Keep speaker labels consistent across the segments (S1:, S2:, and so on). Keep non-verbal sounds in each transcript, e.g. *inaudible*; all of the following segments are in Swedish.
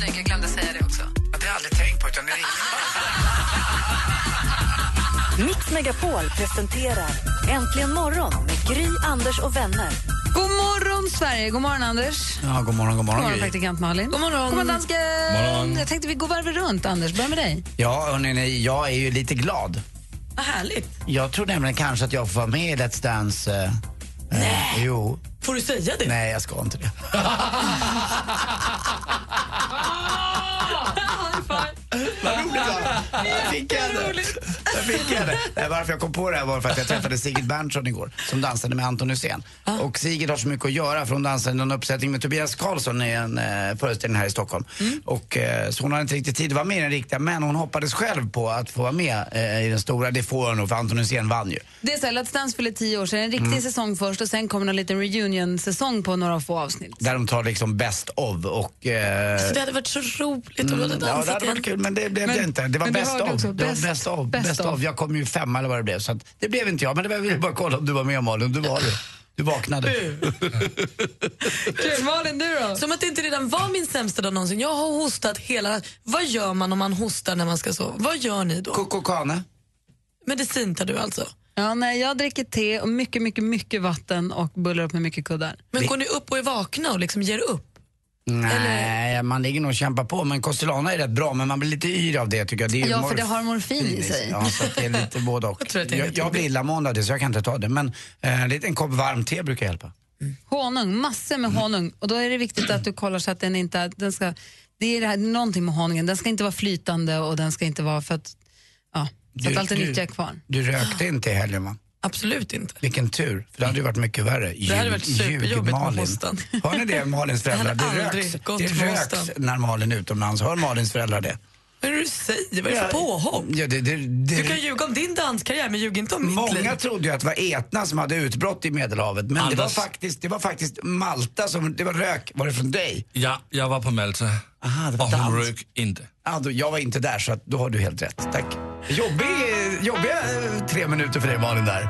S1: vrålsnygg, jag glömde säga det också.
S2: Ja, Det har jag aldrig tänkt på, utan det är ingen...
S3: Mix Megapol presenterar Äntligen morgon med Gry, Anders och vänner.
S4: God morgon, Sverige! God morgon, Anders.
S2: Ja, god morgon, god
S4: God
S2: morgon,
S4: morgon,
S2: Gry.
S4: praktikant Malin. God morgon, God morgon dansken. Jag tänkte vi går varvet runt. Anders, börja med dig.
S2: Ja, hörni, jag är ju lite glad.
S1: Vad härligt.
S2: Jag tror nämligen kanske att jag får vara med i Let's Dance. eh, Nej. jo.
S1: Får du säga det?
S2: Nej, jag ska inte det. *laughs* fick jag det. Där fick jag det. Nej, varför jag kom på det här var för att jag träffade Sigrid Berntsson igår som dansade med Anton Hysén. Och Sigrid har så mycket att göra för hon dansade någon uppsättning med Tobias Karlsson i en eh, föreställning här i Stockholm. Och, eh, så hon har inte riktigt tid att vara med i den riktiga men hon hoppades själv på att få vara med eh, i den stora. Det får hon nog för Anton Hysén vann ju.
S4: Det är så här, Let's Dance fyller tio år, så är det en riktig
S2: Mm.
S4: säsong först och sen kommer en liten reunion-säsong på några få avsnitt.
S2: Där de tar liksom best of och... Eh,
S1: Det hade varit så roligt om du hade
S2: Mm, ja, det
S1: dansat
S2: hade varit kul, men det blev
S4: Men-
S2: det inte. Det var
S4: hörde
S2: av.
S4: också, bäst-
S2: bäst av.
S4: bäst
S2: Bäst
S4: av.
S2: av. Jag kom ju femma eller vad det blev. Så att det blev inte jag. Men det var, jag ville bara kolla om du var med Malin. Du var det. Du vaknade. *laughs*
S4: Kul, Malin, du då?
S1: Som att det inte redan var min sämsta dag någonsin. Jag har hostat hela... Vad gör man om man hostar när man ska sova? Vad gör ni då?
S2: Kokokane.
S1: Medicin tar du alltså?
S4: Ja, nej, jag dricker te och mycket, mycket, mycket vatten och bullar upp med mycket kuddar.
S1: Men går ni upp och är vakna och liksom ger upp?
S2: Nej, man ligger nog och kämpar på. Men Costellana är rätt bra, men man blir lite yr av det tycker jag. Det är
S4: Ja, för det har morfin i sig.
S2: Ja, så att det är lite både och. *laughs*
S1: Jag att det är
S2: jag, jag blir illamående av det, så jag kan inte ta det. Men eh, lite en kopp varmt te brukar hjälpa.
S4: Honung, massor med
S2: Mm.
S4: honung. Och då är det viktigt att du kollar så att den inte... Den ska, det är det här, någonting med honungen, den ska inte vara flytande och den ska inte vara för att... Ja, så att
S2: Du-
S4: allt är
S2: du-
S4: nyttiga kvar.
S2: Du rökte inte i helgen va?
S1: Absolut inte.
S2: Vilken tur, för det hade ju varit mycket värre.
S1: Det hade varit superjobbigt med
S2: Malin.
S1: hostan.
S2: Hör ni det, *laughs* Malins föräldrar?
S1: Det
S2: röks,
S1: gått
S2: det
S1: med
S2: röks när Malin är utomlands. Hör Malins föräldrar det?
S1: Vad är det du säger? Vad är det för påhopp?
S2: Ja, det, det, det,
S1: Du kan ljuga om din danskarriär men ljug inte om mitt
S2: Många
S1: liv.
S2: trodde ju att det var Etna som hade utbrott i Medelhavet. Men det var, faktiskt, det var faktiskt Malta som, det var rök. Var det från dig?
S5: Ja, jag var på Malta
S2: Aha, det var
S5: och hon rök inte.
S2: Ja, då, jag var inte där så att, då har du helt rätt. Tack. Jobbig, jobbiga eh, tre minuter för dig Malin där.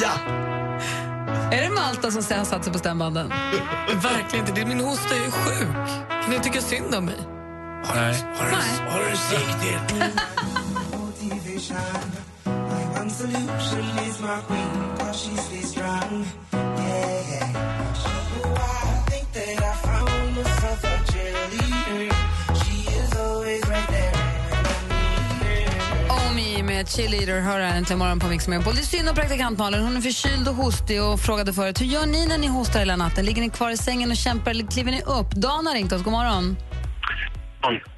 S2: Ja!
S4: Är det Malta som har satt sig på stämbanden?
S1: Verkligen inte. Min hosta är ju sjuk. Kan ni tycka synd om mig?
S5: Nej.
S2: Har du, har du siktet?
S4: Med Cheerleader hör här äntligen morgon på Mix Megapol. Det är synd om praktikant Malin. Hon är förkyld och hostig och frågade förut hur gör ni när ni hostar hela natten? Ligger ni kvar i sängen och kämpar eller kliver ni upp? Dan har ringt oss. God morgon.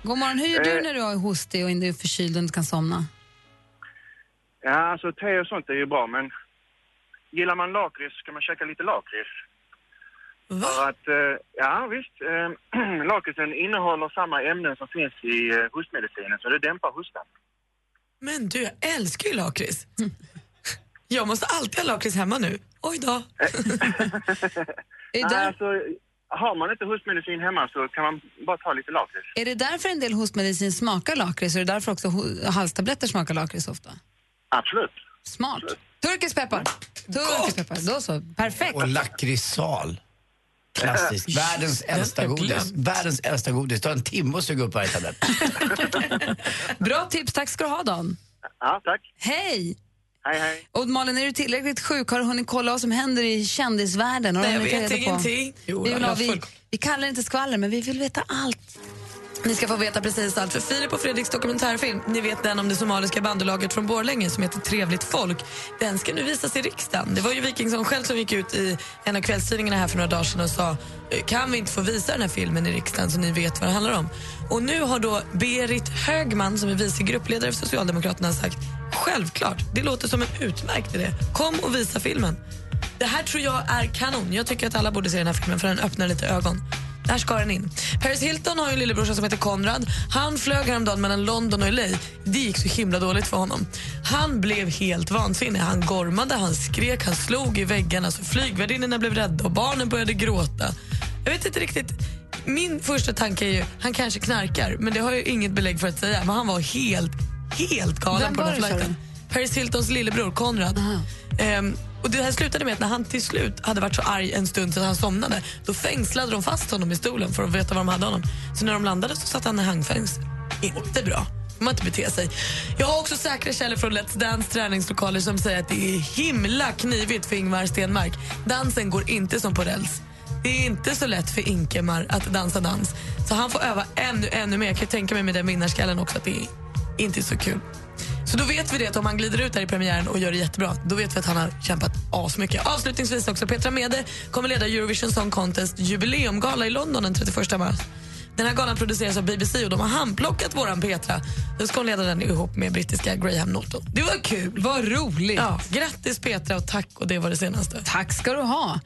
S4: God morgon. Hur gör du när du är hostig och inte är förkyld och inte kan somna?
S6: Ja, alltså te och sånt är ju bra, men gillar man lakrits ska man käka lite lakrits. För att, eh, ja visst, eh, *clears throat* lakritsen innehåller samma ämnen som finns i eh, hostmedicinen, så det dämpar hostan.
S1: Men du, jag älskar ju lakrits. Jag måste alltid ha lakrits hemma nu. Oj då. *laughs*
S4: Där,
S6: alltså, har man inte hostmedicin hemma så kan man bara ta lite lakrits.
S4: är det därför en del hostmedicin smakar lakrits? Är det därför också halstabletter smakar lakrits ofta?
S6: Absolut.
S4: Smart. Turkisk peppar. Turkisk peppar. Då så. Perfekt.
S2: Och lakritssal. Klassiskt. Världens äldsta godis. Världens äldsta godis. Det tar en timme att suga upp varje tablett. *laughs*
S4: Bra tips. Tack ska du ha, Dan.
S6: Ja, tack.
S4: Hej!
S6: Hej, hej.
S4: Och Malin, är du tillräckligt sjuk? Har du hunnit kolla vad som händer i kändisvärlden? Har
S1: Nej, jag vet ingenting. Jo,
S4: Vi, vill ha, vi, vi kallar det inte skvaller, men vi vill veta allt.
S1: Ni ska få veta precis allt. För Filip och Fredriks dokumentärfilm, ni vet den om det somaliska bandelaget från Borlänge som heter Trevligt folk, den ska nu visas i riksdagen. Det var ju Wikingsson själv som gick ut i en av kvällstidningarna här för några dagar sedan och sa kan vi inte få visa den här filmen i riksdagen så ni vet vad det handlar om. Och nu har då Berit Högman som är vice gruppledare för Socialdemokraterna sagt självklart. Det låter som en utmärkt idé. Kom och visa filmen. Det här tror jag är kanon. Jag tycker att alla borde se den här filmen för den öppnar lite ögon. Där ska den in. Paris Hilton har en lillebrorsa som heter Konrad. Han flög häromdagen mellan London och LA. Det gick så himla dåligt för honom. Han blev helt vansinnig. Han gormade, han skrek, han slog i väggarna. Så flygvärdinnorna blev rädda och barnen började gråta. Jag vet inte riktigt. Min första tanke är ju han kanske knarkar, men det har jag inget belägg för att säga. Men han var helt, helt galen
S4: Vem
S1: på den flighten. Paris Hiltons lillebror Konrad. Ehm, och det här slutade med att när han till slut hade varit så arg en stund så att han somnade då fängslade de fast honom i stolen för att veta var de hade honom. Så när de landade så satt han i hangfängsel. Inte bra. får man inte bete sig. Jag har också säkra källor från Let's Dance träningslokaler som säger att det är himla knivigt för Ingmar Stenmark. Dansen går inte som på räls. Det är inte så lätt för Inkemar att dansa dans. Så han får öva ännu, ännu mer. Jag kan tänka mig med den vinnarskallen också att det är inte är så kul. Så då vet vi det att om han glider ut där i premiären och gör det jättebra, då vet vi att han har kämpat asmycket. Avslutningsvis också, Petra Mede kommer leda Eurovision Song Contest jubileumgala i London den 31 mars. Den här galan produceras av BBC och de har handplockat våran Petra. Nu ska hon leda den ihop med brittiska Graham Norton. Det var kul!
S4: Vad roligt!
S1: Ja, grattis Petra och tack och det var det senaste.
S4: Tack ska du ha.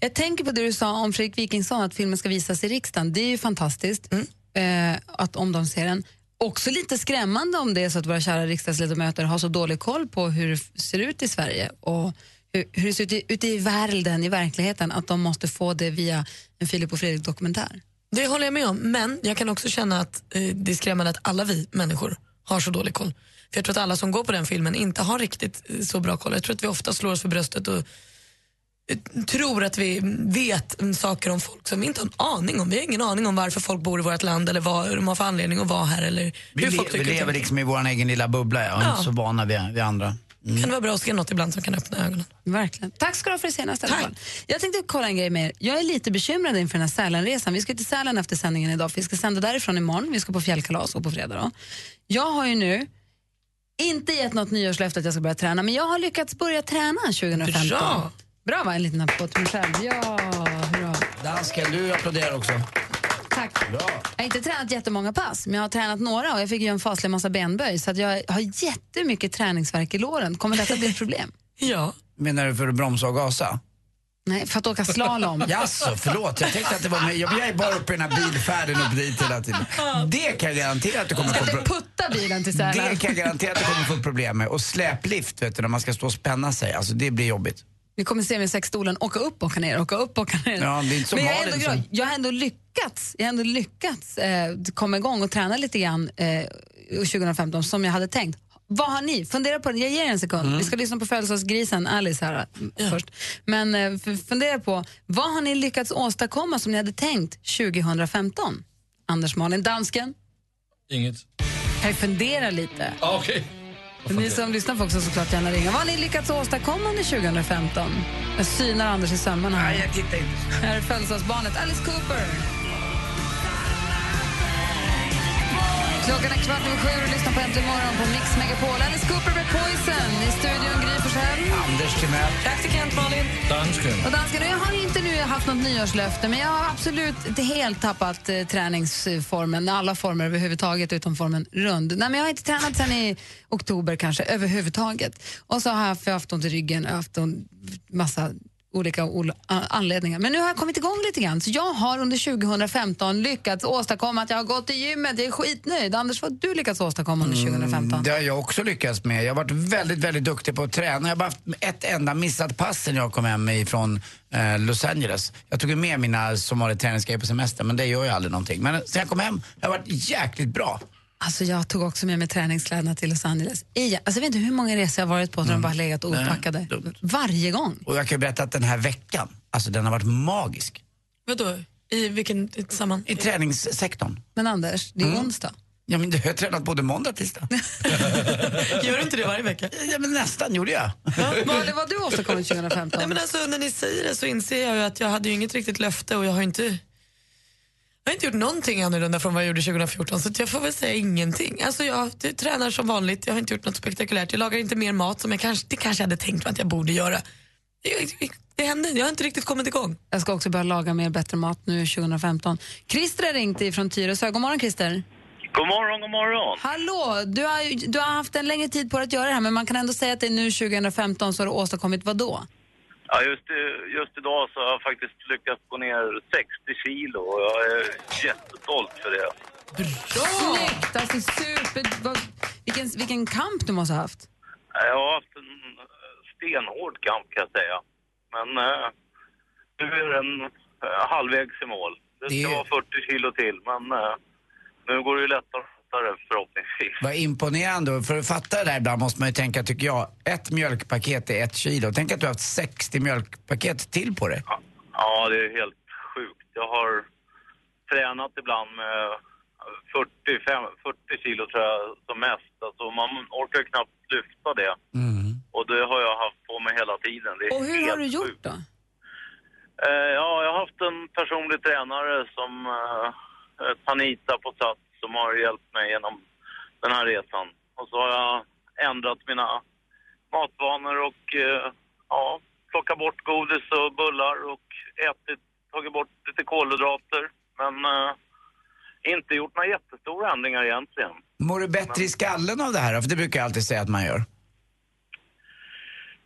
S4: Jag tänker på det du sa om Fredrik Wikingsson, att filmen ska visas i riksdagen. Det är ju fantastiskt eh, att om de ser den. Också lite skrämmande om det är så att våra kära riksdagsledamöter har så dålig koll på hur det ser ut i Sverige och hur, hur det ser ut i, ute i världen, i verkligheten, att de måste få det via en Filip och Fredrik-dokumentär.
S1: Det håller jag med om, men jag kan också känna att eh, det är skrämmande att alla vi människor har så dålig koll. För Jag tror att alla som går på den filmen inte har riktigt eh, så bra koll. Jag tror att vi ofta slår oss för bröstet och tror att vi vet mm, saker om folk som vi inte har en aning om. Vi har ingen aning om varför folk bor i vårt land eller vad de har för anledning att vara här. Eller
S2: Vi,
S1: hur
S2: le,
S1: folk
S2: vi
S1: tycker och
S2: lever liksom i vår egen lilla bubbla ja, och
S1: Ja.
S2: inte så vana vid, vid andra.
S1: Kan det vara bra att se något ibland som kan öppna ögonen.
S4: Verkligen. Tack ska du ha för det senaste. fall. Jag tänkte kolla en grej med er. Jag är lite bekymrad inför den här Sälenresan. Vi ska till Sälen efter sändningen idag, för vi ska sända därifrån imorgon. Vi ska på fjällkalas och på fredag. Då. Jag har ju nu inte gett något nyårslöfte att jag ska börja träna, men jag har lyckats börja träna 2015.
S2: Bra.
S4: Bra va? En liten applåd till mig själv. Ja, hurra.
S2: Dansken, du applåderar också.
S4: Tack.
S2: Bra.
S4: Jag har inte tränat jättemånga pass, men jag har tränat några och jag fick ju en faslig massa benböj så att jag har jättemycket träningsvärk i låren. Kommer detta bli ett problem? *laughs*
S1: Ja.
S2: Menar du för att bromsa och gasa?
S4: Nej, för att åka slalom. *laughs*
S2: Jaså, förlåt. Jag tänkte att det var mig. Jag är bara uppe i den här bilfärden upp dit hela tiden. Det kan jag garantera att du kommer
S4: Ska
S2: få
S4: inte
S2: pro-
S4: putta bilen till Sälen?
S2: Det kan jag garantera att du kommer få problem med. Och släplift, vet du, när man ska stå och spänna sig. Alltså det blir jobbigt.
S4: Vi kommer se med sexstolen åka upp, åka ner, åka upp, åka ner.
S2: Ja, det är inte som
S4: Men jag, är ändå
S2: som-
S4: glad. jag har ändå lyckats, jag har ändå lyckats eh, komma igång och träna lite grann eh, 2015 som jag hade tänkt. Vad har ni? Fundera på det. Jag ger er en sekund.
S2: Mm.
S4: Vi ska lyssna på födelsedagsgrisen Alice här eh, först. Men eh, fundera på, vad har ni lyckats åstadkomma som ni hade tänkt 2015? Anders Malin, dansken,
S5: Inget.
S4: kan ju fundera lite.
S5: Ah, Okej.
S4: Ni som lyssnar får också såklart gärna ringa. Vad har ni lyckats åstadkomma under 2015? Jag synar Anders i sömmarna här.
S2: Nej, jag tittar inte.
S4: Här är födelsedagsbarnet Alice Cooper. Klockan är kvart över sju och lyssnar på Äntligen morgon på Mix Megapol. Alice Cooper med Poison. I studion Gry Forssell.
S2: Anders Timell.
S1: Praktikant Malin.
S5: Dansken.
S4: Och dansken, och jag har inte nu haft något nyårslöfte men jag har absolut inte helt tappat eh, träningsformen, alla former överhuvudtaget utom formen rund. Nej, men jag har inte tränat sen i oktober kanske överhuvudtaget. Och så har jag haft, jag har haft ont i ryggen, har haft ont, massa olika ol- anledningar. Men nu har jag kommit igång lite grann. Så jag har under 2015 lyckats åstadkomma att jag har gått till gymmet. Jag är skitnöjd. Anders, vad har du lyckats åstadkomma under 2015?
S2: Det har jag också lyckats med. Jag har varit väldigt, väldigt duktig på att träna. Jag har bara haft ett enda missat pass sen jag kom hem ifrån eh, Los Angeles. Jag tog med mina som vanligt träningsgrejer på semester, men det gör ju aldrig någonting. Men sen jag kom hem har jag varit jäkligt bra.
S4: Alltså jag tog också med mig träningskläderna till Los Angeles. Igen. Alltså jag vet inte hur många resor jag har varit på där de bara legat opackade. Varje gång.
S2: Och jag kan berätta att den här veckan, alltså den har varit magisk.
S1: Vadå? I vilken i samman?
S2: I träningssektorn.
S4: Men Anders, det är
S2: Mm.
S4: onsdag.
S2: Ja, men jag har tränat både måndag och tisdag. *laughs*
S1: Gör du inte det varje vecka?
S2: Ja, men nästan gjorde jag.
S4: Vad det var du åstadkommit *laughs* 2015?
S1: Nej, men alltså, när ni säger det så inser jag ju att jag hade ju inget riktigt löfte och jag har inte jag har inte gjort någonting annorlunda från vad jag gjorde 2014 så jag får väl säga ingenting. Alltså jag tränar som vanligt, jag har inte gjort något spektakulärt. Jag lagar inte mer mat som jag kanske, det kanske jag hade tänkt mig att jag borde göra. Det, det hände, jag har inte riktigt kommit igång.
S4: Jag ska också börja laga mer bättre mat nu 2015. Christer har ringt ifrån Tyresö. God morgon Christer.
S7: God morgon, god morgon.
S4: Hallå! Du har, du har haft en längre tid på dig att göra det här, men man kan ändå säga att det är nu 2015 så har du åstadkommit vad då?
S7: Ja, just, just idag så har jag faktiskt lyckats gå ner 60 kilo och jag är jättestolt för det.
S4: Snyggt! Alltså super... Vad, vilken, vilken kamp du måste ha haft.
S7: Jag har haft en eh, stenhård kamp kan jag säga. Men eh, nu är den eh, halvvägs i mål. Det ska
S2: Det-
S7: vara 40 kilo till, men eh, nu går det ju lättare lättare förhoppningsvis.
S2: Vad imponerande. Och För att fatta det där ibland måste man ju tänka, tycker jag, ett mjölkpaket är ett kilo. Tänk att du har haft 60 mjölkpaket till på dig.
S7: Ja, det är helt sjukt. Jag har tränat ibland med 45, 40 kilo tror jag som mest. Alltså man orkar ju knappt lyfta det. Och det har jag haft på mig hela tiden. Det är
S4: Och hur har du gjort då?
S7: Eh, ja, jag har haft en personlig tränare som eh, eh, Tanita på Sats som har hjälpt mig genom den här resan. Och så har jag ändrat mina matvanor och eh, ja, plockat bort godis och bullar och ätit, tagit bort lite kolhydrater. Men eh, inte gjort några jättestora ändringar egentligen.
S2: Mår du bättre i skallen av det här? För det brukar jag alltid säga att man gör.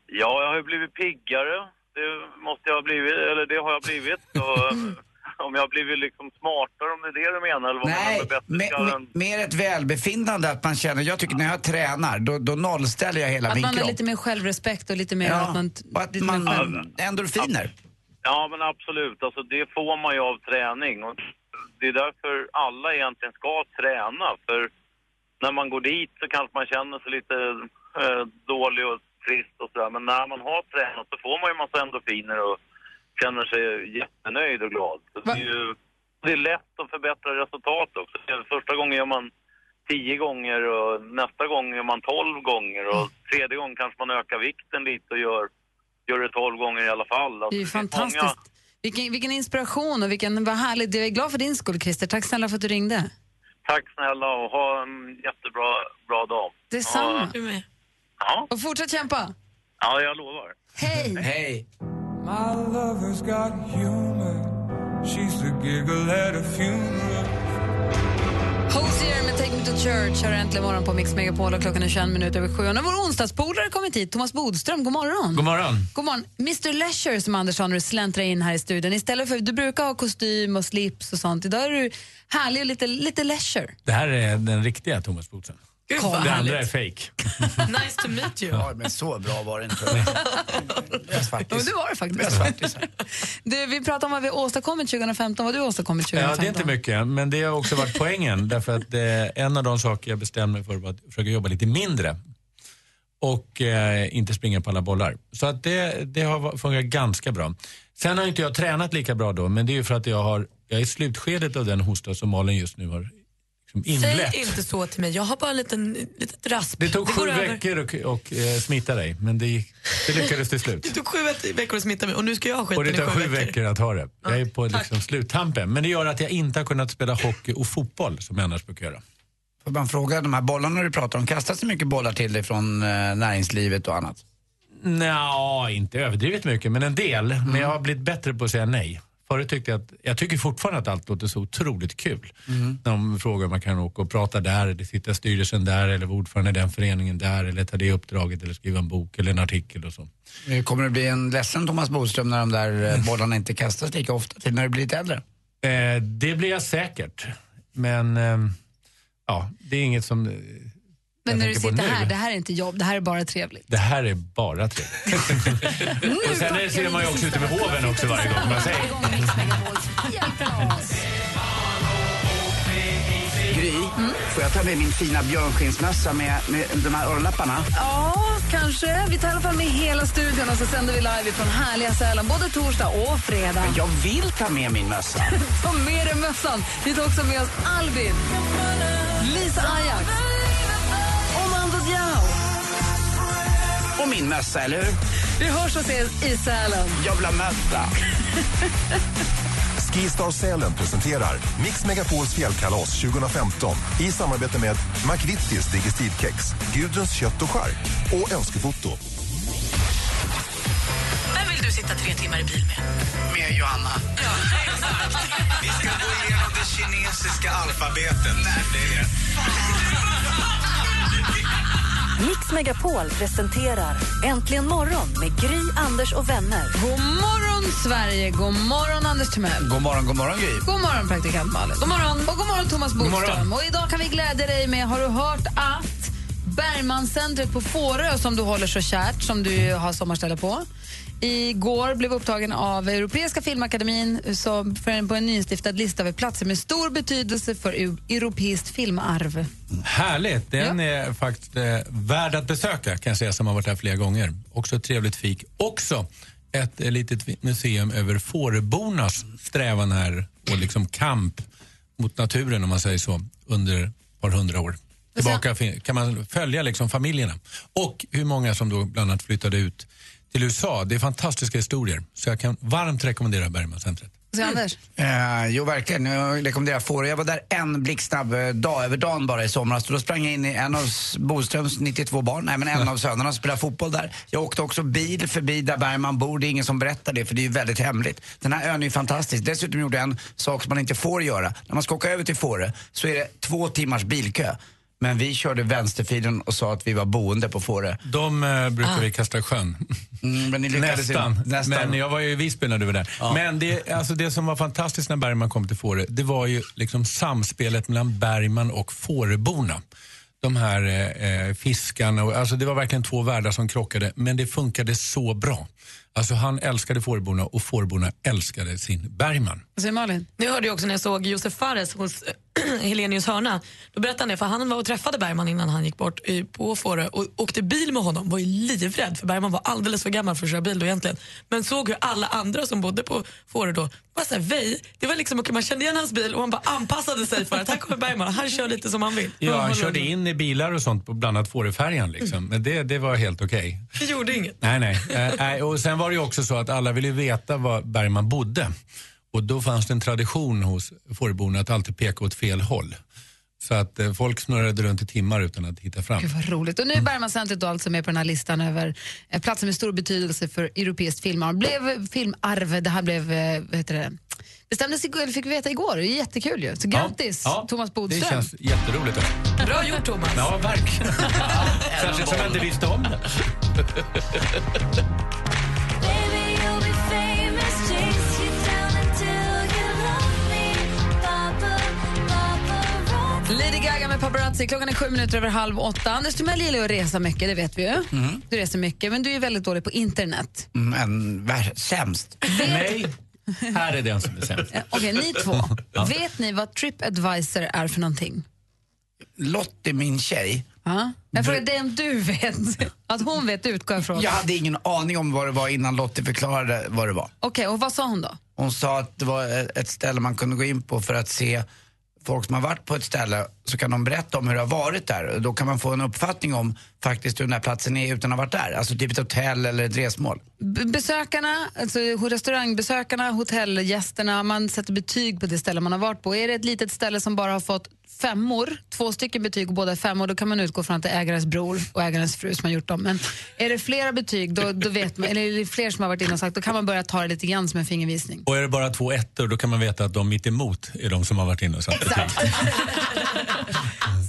S7: Ja, jag har ju blivit piggare. Det måste jag ha blivit, eller det har jag blivit. Eh, *laughs* *laughs* om jag har blivit liksom smartare, om det är det du menar, eller vad menar
S2: Nej,
S7: bättre
S2: me, me, mer ett välbefinnande att man känner, jag tycker när jag tränar då, då nollställer jag hela
S4: Att
S2: min
S4: man har
S2: kropp.
S4: lite mer självrespekt och lite mer
S2: Ja,
S4: att man...
S2: och att man,
S4: själv...
S2: endorfiner.
S7: Ja, men absolut. Alltså, det får man ju av träning. Och det är därför alla egentligen ska träna. För när man går dit så kanske man känner sig lite eh, dålig och trist och sådär. Men när man har tränat så får man ju massa endorfiner och känner sig jättenöjd och glad. Det, är ju, det är lätt att förbättra resultat också. Första gången gör man tio gånger och nästa gång gör man tolv gånger och tredje gången kanske man ökar vikten lite och gör, gör det tolv gånger i alla fall.
S4: Det är
S7: Alltså,
S4: fantastiskt.
S7: många-
S4: Vilken, vilken inspiration och vilken, vad härligt. Jag är glad för din skull, Christer. Tack snälla för att du ringde.
S7: Tack snälla och ha en jättebra bra dag.
S4: Detsamma.
S7: Ja,
S1: Du med.
S7: Ja,
S4: Och fortsätt kämpa.
S7: ja jag lovar.
S4: Hej!
S2: Hej!
S8: My lover's got humor. She's the giggle at a funeral.
S4: Hosier med Take Me To Church har äntligen morgon på Mix Megapol och klockan är 21 minuter över sju. Och nu har vår onsdagspolare kommit hit, Thomas Bodström. God morgon.
S5: God morgon.
S4: God morgon. Mr Leisure som Anders sa när du släntrade in här i studion. Istället för, du brukar ha kostym och slips och sånt. Idag är du härlig och lite, lite leisure.
S5: Det här är den riktiga Thomas Bodström.
S1: Gud vad
S5: Det andra är fake.
S1: Nice to meet you.
S2: Ja, men så bra var det inte.
S4: Ja,
S2: svartis.
S4: men det var det faktiskt. Du, vi pratar om vad vi har åstadkommit 2015. Vad har du åstadkommit 2015?
S5: Ja, det är inte mycket, men det har också varit poängen. *laughs* Därför att det, en av de saker jag bestämde mig för var att försöka jobba lite mindre och eh, inte springa på alla bollar. Så att det, det har fungerat ganska bra. Sen har inte jag tränat lika bra då, men det är ju för att jag, har, jag är i slutskedet av den hosta som Malin just nu har liksom inlett.
S1: Säg inte så till mig. Jag har bara en liten, litet rasp.
S5: Det tog
S1: går
S5: sju veckor att och, eh, smitta dig, men det, gick- det lyckades till slut. *laughs*
S1: Det tog sju veckor att smitta mig och nu ska jag ha
S5: Och
S1: skiten
S5: det
S1: i
S5: tar
S1: sju
S5: sju
S1: veckor.
S5: veckor att ha det. Jag är på
S1: tack.
S5: liksom sluttampen. Men det gör att jag inte har kunnat spela hockey och fotboll som jag annars brukar göra.
S2: Får man fråga, de här bollarna du pratar om, kastas det mycket bollar till dig från eh, näringslivet och annat?
S5: Nja, inte överdrivet mycket, men en del. Men jag har blivit bättre på att säga nej. Förut tyckte jag att, jag tycker fortfarande att allt låter så otroligt kul. När de frågar om man kan åka och prata där, eller sitta styrelsen där, eller ordförande i den föreningen där, eller ta det uppdraget, eller skriva en bok eller en artikel och så.
S2: Eh, Kommer det bli en ledsen Thomas Bodström när de där eh, bollarna inte kastas lika ofta till när du blir lite äldre?
S5: Eh, det blir jag säkert. Men ehm, ja, det är inget som...
S4: Men när du sitter här, det här är inte jobb, det här är bara trevligt.
S5: Det här är bara trevligt. *laughs* och sen ser man ju också ute med hoven också varje gång man säger. *laughs*
S2: Gry, får jag ta med min fina björnskinnsmössa med, med de här örlapparna?
S4: Ja, kanske. Vi tar i alla fall med hela studion och så sänder vi live från härliga Sälen både torsdag och fredag.
S2: Jag vill ta med min mössa. *laughs*
S4: Ta med dig mössan. Vi tar också med oss Albin, Och
S2: min mössa, eller hur?
S4: Vi hörs och ses i Sälen.
S2: Jag vill ha mössa. *laughs*
S9: Skistar Sälen presenterar Mix Megapols fjällkalas 2015 i samarbete med McVittys Digestivkex, Gudruns kött och chark och Önskefoto.
S1: Vem vill vill du sitta tre timmar i bil med?
S2: Med Johanna.
S1: Ja, exakt.
S10: Vi ska gå igenom det kinesiska alfabetet. Nej, det är det. *laughs*
S3: Mix Megapol presenterar Äntligen morgon med Gry, Anders och vänner.
S4: God morgon, Sverige! God morgon, Anders Timell.
S2: God morgon, god morgon Gry.
S4: God morgon, praktikant Malin. God morgon. Och god morgon, Thomas Bodström. Och idag kan vi glädja dig med, har du hört att Bergmancentret på Fårö, som du håller så kärt, som du har sommarställe på, igår blev upptagen av Europeiska filmakademin som för en, på en nyinstiftad lista över platser med stor betydelse för eu- europeiskt filmarv.
S5: Härligt. Den är faktiskt eh, värd att besöka kan jag säga som har varit här flera gånger. Också ett trevligt fik. Också ett eh, litet museum över fårbornas strävan här och liksom kamp mot naturen om man säger så under ett par hundra år. Tillbaka kan man följa liksom familjerna. Och hur många som då bland annat flyttade ut till USA. Det är fantastiska historier. Så jag kan varmt rekommendera Bergmancentret.
S4: Så Anders?
S2: Eh, jo, verkligen. Jag rekommenderar Fårö. Jag var där en blixtsnabb eh, dag över dagen bara i somras. Då sprang jag in i en av Boströms 92 barn, nej men en av sönerna spelade fotboll där. Jag åkte också bil förbi där Bergman bor. Det är ingen som berättar det för det är ju väldigt hemligt. Den här ön är ju fantastisk. Dessutom gjorde jag en sak som man inte får göra. När man ska åka över till Fårö så är det två timmars bilkö. Men vi körde vänsterfilen och sa att vi var boende på Fårö.
S5: De eh, brukar
S2: Ah.
S5: vi kasta i sjön.
S2: Mm, men ni lyckades
S5: Nästan.
S2: inte. Nästan.
S5: Men jag var ju i Visby när du var där. Men det, alltså det som var fantastiskt när Bergman kom till Fårö, det var ju liksom samspelet mellan Bergman och Fåröborna. De här eh, eh, fiskarna, och, alltså det var verkligen två världar som krockade, men det funkade så bra. Alltså han älskade Fåröborna och Fåröborna älskade sin Bergman.
S4: Vad säger Malin?
S1: Jag hörde ju också när jag såg Josef Fares hos *clears throat* Helenius hörna. Då berättade han det, för han var och träffade Bergman innan han gick bort på Fårö och åkte bil med honom. Var ju livrädd för Bergman var alldeles för gammal för att köra bil då egentligen. Men såg hur alla andra som bodde på Fårö då var såhär väj. Det var liksom, man kände igen hans bil och han bara anpassade sig för att här kommer Bergman, han kör lite som han vill.
S5: Ja, han körde in i bilar och sånt på bland annat Fåröfärjan. Liksom. Men det, det var helt okej.
S1: Det gjorde inget.
S5: Nej, nej. Eh. Och sen var det ju också så att alla ville veta var Bergman bodde. Och då fanns det en tradition hos Fåröborna att alltid peka åt fel håll. Så att eh, folk snurrade runt i timmar utan att hitta fram.
S4: Gud vad roligt. Och nu är Bergmancentret då alltså med på den här listan över eh, platser med stor betydelse för europeiskt filmarv. Blev filmarv, det här blev, eh, vad heter det, bestämdes igår, fick vi veta igår. Det är jättekul ju. Så grattis
S5: Ja,
S4: Thomas Bodström.
S5: Det känns jätteroligt. Också.
S1: Bra gjort Thomas.
S5: Ja, verkligen. *laughs* Särskilt som jag inte visste om det.
S4: Lady Gaga med paparazzi. Klockan är sju minuter över halv åtta. Anders Timell gillar att resa mycket, det vet vi ju. Du reser mycket, men du är väldigt dålig på internet.
S2: Mm, en vär- sämst.
S5: Nej, här är den som är sämst.
S4: Okej, ni två. Vet ni vad Tripadvisor är för någonting?
S2: Lottie, min tjej,
S4: Ja. Jag frågar dig om du vet. Att hon vet utgår jag från.
S2: jag hade ingen aning om vad det var innan Lottie förklarade vad det var.
S4: Okej, och vad sa hon då?
S2: Hon sa att det var ett ställe man kunde gå in på för att se folk som har varit på ett ställe så kan de berätta om hur det har varit där. Då kan man få en uppfattning om faktiskt hur den här platsen är utan att ha varit där. Alltså typ ett hotell eller ett resmål.
S4: B- besökarna, alltså restaurangbesökarna, hotellgästerna, man sätter betyg på det ställe man har varit på. Är det ett litet ställe som bara har fått femmor, två stycken betyg och båda är femmor, då kan man utgå från att det är ägarens bror och ägarens fru som har gjort dem. Men är det flera betyg, då, då vet man, eller är det fler som har varit inne och sagt, då kan man börja ta det lite grann som en fingervisning.
S5: Och är det bara två ettor, då kan man veta att de mitt emot är de som har varit inne och satt betyg. *laughs*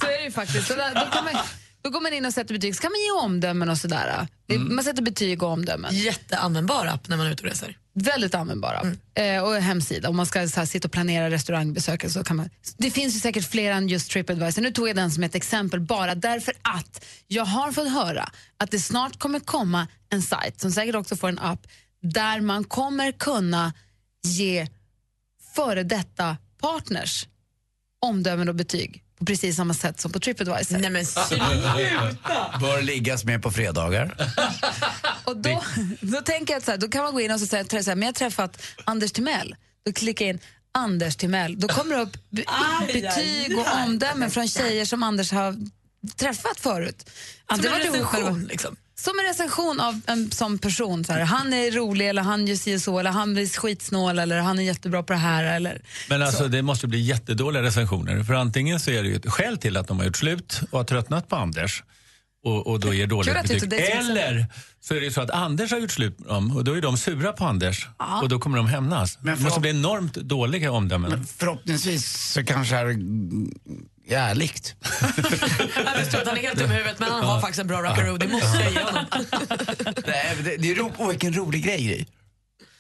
S4: Så är det ju faktiskt. Så där, då, kan man, då går man in och sätter betyg, så kan man ge omdömen och sådär. Det- Man sätter betyg och omdömen.
S1: Jätteanvändbar app när man är ute och reser.
S4: Väldigt användbara. Eh, och hemsida. Om man ska så här, sitta och planera restaurangbesök så kan man... Det finns ju säkert fler än just Tripadvisor. Nu tog jag den som ett exempel bara därför att jag har fått höra att det snart kommer komma en sajt som säkert också får en app där man kommer kunna ge före detta partners omdömen och betyg på precis samma sätt som på Tripadvisor.
S1: Nej men *laughs*
S2: Bör liggas med på fredagar. *laughs*
S4: Och då, då tänker jag att så här, då kan man gå in och så säga, så här, men jag har träffat Anders Timell. Då klickar jag in Anders Timell. Då kommer det upp be-
S1: Aj,
S4: betyg
S1: aj,
S4: och omdömen från tjejer som Anders har träffat förut.
S1: Som
S4: Antingen
S1: en
S4: ihop
S1: recension, liksom.
S4: Som en recension av en sån person. Så här, han är rolig, eller han gör si och så, eller han blir skitsnål, eller han är jättebra på det här. Eller,
S5: Men alltså, det måste bli jättedåliga recensioner. För antingen så är det ju ett skäl till att de har gjort slut och har tröttnat på Anders. och, och då ger dåligt betyg.
S4: det
S5: Eller så är det så att Anders har gjort slut med dem och då är de sura på Anders
S4: Ja.
S5: och då kommer de hämnas.
S2: Men
S5: det måste bli enormt dåliga omdömen.
S2: Förhoppningsvis så kanske är det ärligt. *laughs*
S1: Jag förstår att han är helt dum i huvudet men han har faktiskt en bra rockaroo, det måste jag ge honom. *laughs*
S2: Nej, det, det är ro, oh, vilken rolig grej.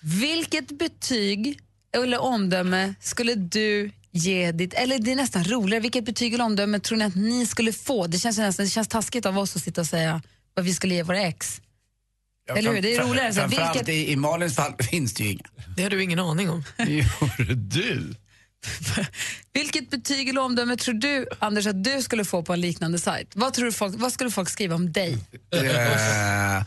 S4: Vilket betyg eller omdöme skulle du ge ditt, eller det är nästan roligare, vilket betyg eller omdöme tror ni att ni skulle få? Det känns nästan, det känns taskigt av oss att sitta och säga vad vi skulle ge våra ex. Eller hur? Det är roligare. Så vilket,
S2: i, i Malins fall *laughs* finns det ju inga.
S1: Det har du ingen aning om.
S2: Gjorde du?
S4: Vilket betyg eller omdöme tror du, Anders, att du skulle få på en liknande sajt? Vad, tror du folk, vad skulle folk skriva om dig?
S2: Eh,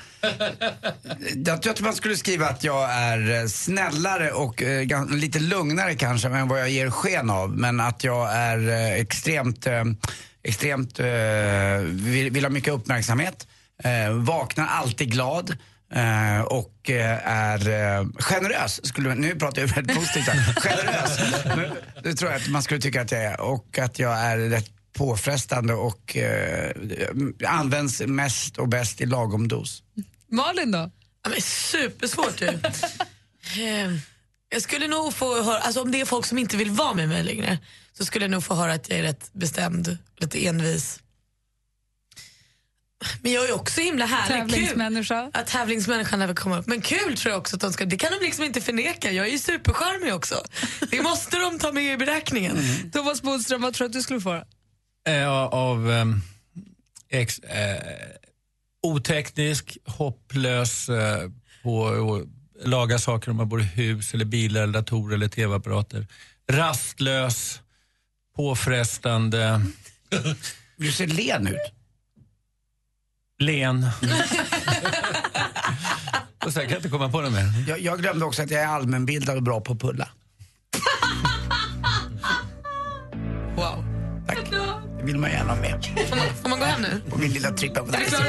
S2: jag tror att man skulle skriva att jag är eh, snällare och eh, lite lugnare kanske än vad jag ger sken av. Men att jag är extremt, extremt vill, vill ha mycket uppmärksamhet. Vaknar alltid glad eh, och eh, är eh, generös. Skulle, nu pratar jag väldigt positivt här. *laughs* Generös. Men Det tror jag att man skulle tycka att jag är. Och att jag är rätt påfrestande och eh, används mest och bäst i lagom dos.
S4: Malin då?
S1: Ja, men supersvårt du. *laughs* Eh, jag skulle nog få höra, alltså om det är folk som inte vill vara med mig längre så skulle jag nog få höra att jag är rätt bestämd, lite envis. Men jag är också himla härlig.
S4: Tävlingsmänniska.
S1: Kul. Att tävlingsmänniskan väl komma upp. Men kul tror jag också att de ska, det kan de liksom inte förneka. Jag är ju supercharmig också. Det måste de ta med i beräkningen.
S4: Thomas Bodström, vad tror du att du skulle få?
S5: Eh, av ehm, ex, eh, oteknisk, hopplös eh, på att laga saker om man bor i hus, eller bilar, eller datorer eller tv-apparater. Rastlös, påfrestande,
S2: Du ser len ut.
S5: Len. *laughs* och sen kan jag inte komma på något mer.
S2: Jag, jag glömde också att jag är allmänbildad och bra på att pulla. *laughs*
S1: Wow.
S2: Tack. Det vill man gärna ha med.
S1: Får man, får man gå hem nu?
S2: På min lilla trippa på
S1: Är vi klara?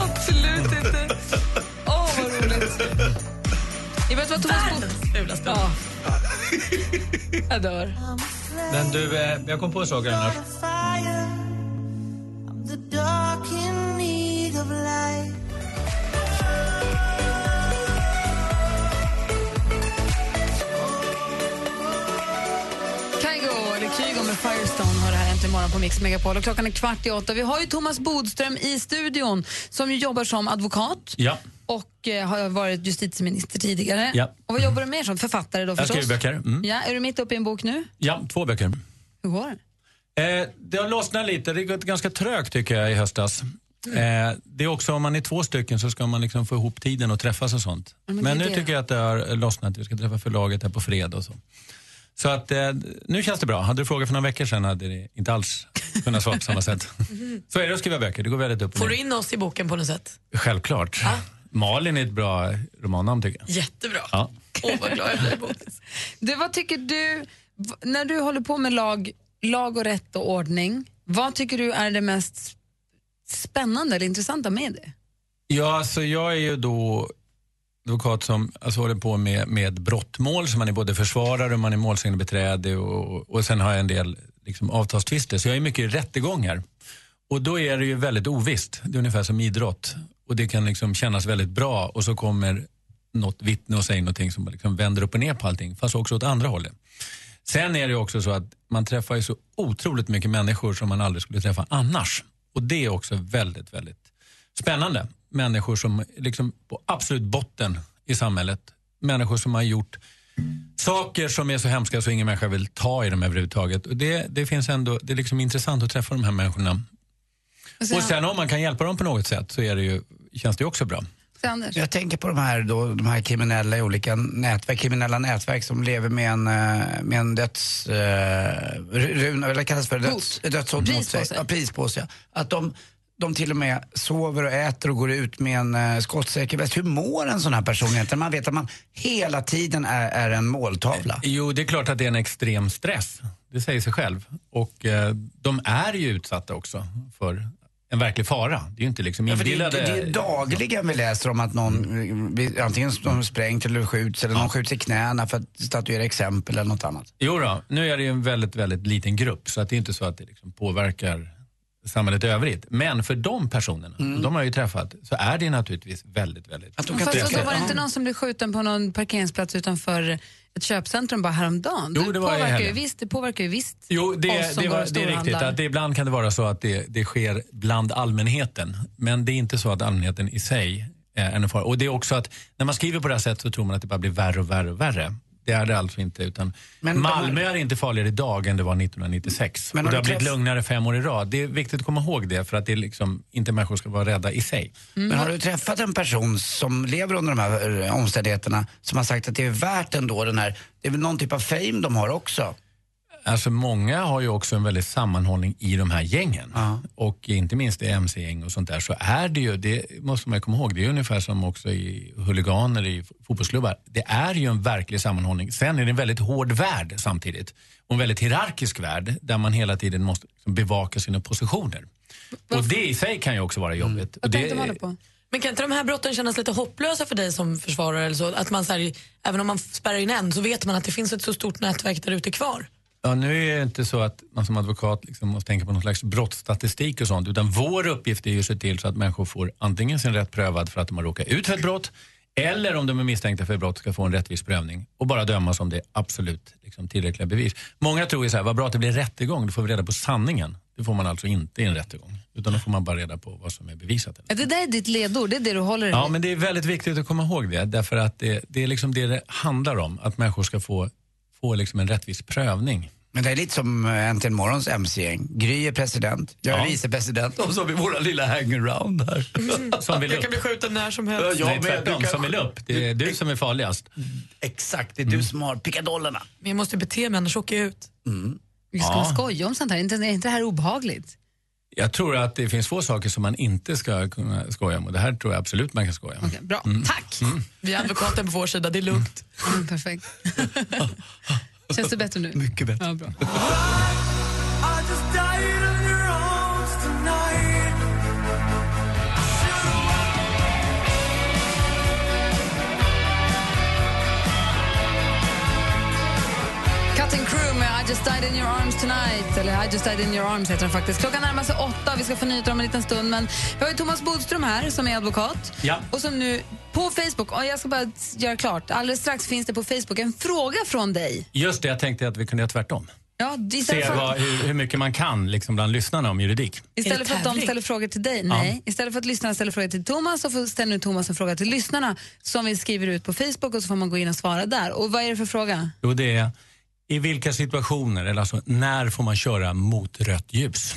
S4: Absolut inte. Åh, vad roligt. Jag vet vad Thomas Bodström...
S1: Fulaste.
S4: Ja. Jag dör.
S5: Men du, eh, jag kom på saker annars.
S4: Kygo, eller Kygo med Firestone har det här äntligen morgon på Mix Megapol. Och klockan är kvart i åtta. Vi har ju Thomas Bodström i studion som ju jobbar som advokat
S5: Ja,
S4: och eh, har varit justitieminister tidigare.
S5: Ja.
S4: Och vad jobbar du mer som? Författare då
S5: jag
S4: förstås?
S5: skriver böcker. Mm.
S4: Ja, är du mitt uppe i en bok nu?
S5: Ja, två böcker.
S4: Hur går det?
S5: Eh, det har lossnat lite. Det har gått ganska trögt tycker jag i höstas. Eh, det är också om man är två stycken så ska man liksom få ihop tiden och träffas och sånt.
S4: Ja, men
S5: men nu
S4: det.
S5: tycker jag att det har lossnat. Vi ska träffa förlaget här på fredag och så. Så att eh, nu känns det bra. Hade du frågat för några veckor sedan hade det inte alls kunnat svara på samma sätt. *laughs* Så är det att skriva böcker. Det går väldigt upp och
S1: Får du in oss i boken på något sätt?
S5: Självklart. Malin är ett bra romannamn tycker jag.
S1: Jättebra.
S5: Ja.
S1: Åh, vad glad jag blir. *laughs*
S4: Du, vad tycker du, när du håller på med lag, lag och rätt och ordning, vad tycker du är det mest spännande eller intressanta med det?
S5: Ja, alltså jag är ju då advokat som alltså, håller på med, med brottmål, så man är både försvarare och man är målsägandebiträde och, och sen har jag en del liksom, avtalstvister. Så jag är mycket i rättegångar. Och då är det ju väldigt ovisst. Det är ungefär som idrott. Och det kan liksom kännas väldigt bra och så kommer något vittne och säger någonting som liksom vänder upp och ner på allting, fast också åt andra hållet. Sen är det också så att man träffar ju så otroligt mycket människor som man aldrig skulle träffa annars. Och det är också väldigt, väldigt spännande. Människor som liksom på absolut botten i samhället. Människor som har gjort saker som är så hemska så ingen människa vill ta i dem överhuvudtaget. Och det, det finns ändå, det är liksom intressant att träffa de här människorna. Och sen om man kan hjälpa dem på något sätt så är det ju, känns det också bra.
S4: Anders?
S2: Jag tänker på de här, då, de här kriminella i olika nätverk, kriminella nätverk som lever med en, eh, med en döds... Eh, run, eller kallas för döds, dödshot mot sig.
S4: Prispåse.
S2: Ja, prispåse. ja. Att de, de till och med sover och äter och går ut med en uh, skottsäker väst. Hur mår en sån här person egentligen? Man vet att man hela tiden är, är en måltavla.
S5: Jo, det är klart att det är en extrem stress. Det säger sig själv. Och eh, de är ju utsatta också för en verklig fara. Det är ju inte liksom
S2: Ja, för det, är,
S5: inbillade...
S2: det är dagligen vi läser om att någon, eh, antingen sprängt eller skjuts eller någon skjuts i knäna för att statuera exempel eller något annat.
S5: Jo då, nu är det ju en väldigt, väldigt liten grupp så att det är inte så att det liksom påverkar samhället i övrigt. Men för de personerna, och de har ju träffat, så är det naturligtvis väldigt, väldigt
S2: Att de
S4: Fast
S2: kan
S4: så
S2: tycka-
S4: var det inte någon som blev skjuten på någon parkeringsplats utanför ett köpcentrum bara häromdagen?
S5: Jo, det i
S4: påverkar ju visst, det påverkar ju visst
S5: Jo, det,
S4: oss som
S5: det, var, det är riktigt. Att det, ibland kan det vara så att det, det sker bland allmänheten. Men det är inte så att allmänheten i sig är en fara. Och det är också att när man skriver på det här sättet så tror man att det bara blir värre och värre och värre. Det är det alltså inte. Utan
S2: Men
S5: Malmö är inte farligare idag än det var 1996.
S2: Men
S5: och det har blivit
S2: träff-
S5: lugnare fem år i rad. Det är viktigt att komma ihåg det för att det är liksom, inte människor ska vara rädda i sig.
S2: Men har du träffat en person som lever under de här eh, omständigheterna som har sagt att det är värt ändå den här, det är väl någon typ av fame de har också?
S5: Alltså många har ju också en väldig sammanhållning i de här gängen. Och inte minst i mc-gäng och sånt där så är det ju, det måste man ju komma ihåg, det är ungefär som också i huliganer i fotbollsklubbar. Det är ju en verklig sammanhållning. Sen är det en väldigt hård värld samtidigt. Och en väldigt hierarkisk värld där man hela tiden måste liksom bevaka sina positioner. Och det i sig kan ju också vara jobbigt. Och
S4: Vad
S5: det,
S4: tänkte man på?
S1: Men kan inte de här brotten kännas lite hopplösa för dig som försvarare? Eller så? Att man, så här, även om man spärrar in en så vet man att det finns ett så stort nätverk där ute kvar.
S5: Ja, nu är det inte så att man som advokat liksom måste tänka på någon slags brottsstatistik och sånt. Utan vår uppgift är ju att se till så att människor får antingen sin rätt prövad för att de har råkat ut för ett brott eller om de är misstänkta för ett brott ska få en rättvis prövning och bara dömas om det är absolut liksom, tillräckliga bevis. Många tror ju så här, vad bra att det blir rättegång, då får vi reda på sanningen. Det får man alltså inte i en rättegång. Utan då får man bara reda på vad som är bevisat.
S4: Ja, det där är ditt ledord, det är det du håller dig
S5: Ja, men det är väldigt viktigt att komma ihåg det. Därför att det, det är liksom det det handlar om. Att människor ska få, få liksom en rättvis prövning.
S2: Men det är lite som eh, Äntligen Morgons MC-gäng. Gry är president, jag är
S5: Ja.
S2: vicepresident och så har vi våra lilla hangaround här.
S5: Som vill
S1: Jag
S5: upp.
S1: kan bli skjuten när som helst.
S2: Ja,
S5: Nej, tvärtom,
S2: kan-
S5: som vill upp. Det är du som är farligast.
S2: Exakt, det är du som har pickadollerna.
S1: Men jag måste bete mig annars åker jag ut.
S4: Vi ska
S5: Ja.
S4: skoja om sånt här, är inte, är inte det här obehagligt?
S5: Jag tror att det finns få saker som man inte ska kunna skoja om och det här tror jag absolut man kan skoja om.
S4: Okej, bra, tack!
S1: Vi har advokaten på vår sida, det är lugnt.
S4: Mm, perfekt. *laughs* Känns det bättre nu?
S2: Mycket bättre.
S4: Ja, bra. Just died in your arms tonight. Eller I just died in your arms heter den faktiskt. Klockan närmar sig åtta. Vi ska få nyheter om en liten stund. Men vi har ju Thomas Bodström här som är advokat.
S5: Ja.
S4: Och som nu på Facebook, och jag ska bara göra klart, alldeles strax finns det på Facebook en fråga från dig.
S5: Just det, jag tänkte att vi kunde göra tvärtom.
S4: Ja,
S5: Se
S4: för,
S5: vad, hur, hur mycket man kan liksom, bland lyssnarna om juridik.
S4: istället för att de ställer frågor till dig, nej. Istället för att lyssnarna ställer frågor till Thomas så får- ställer nu Thomas en fråga till lyssnarna som vi skriver ut på Facebook och så får man gå in och svara där. Och vad är det för fråga?
S5: Jo, det är i vilka situationer, eller alltså när får man köra mot rött ljus?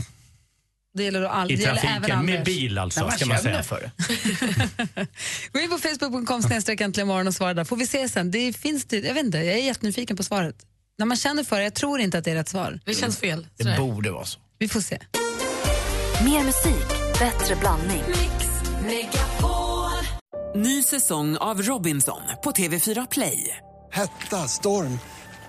S4: Det gäller all,
S5: I
S4: det gäller även
S5: trafiken, med
S4: Anders.
S5: bil alltså,
S2: När man
S5: ska man
S2: känner
S5: säga.
S2: för det. *laughs*
S4: Gå in på facebook.com snedstreck äntligen morgon och svara där. Får vi se sen. Det finns det, jag vet inte, jag är jättenyfiken på svaret. När man känner för det, jag tror inte att det är rätt svar.
S1: Det känns fel.
S2: Det
S1: Sådär.
S2: borde vara så.
S4: Vi får se.
S3: Mer musik, bättre blandning.
S11: Ny säsong av Robinson på TV4 Play.
S12: Hetta, storm,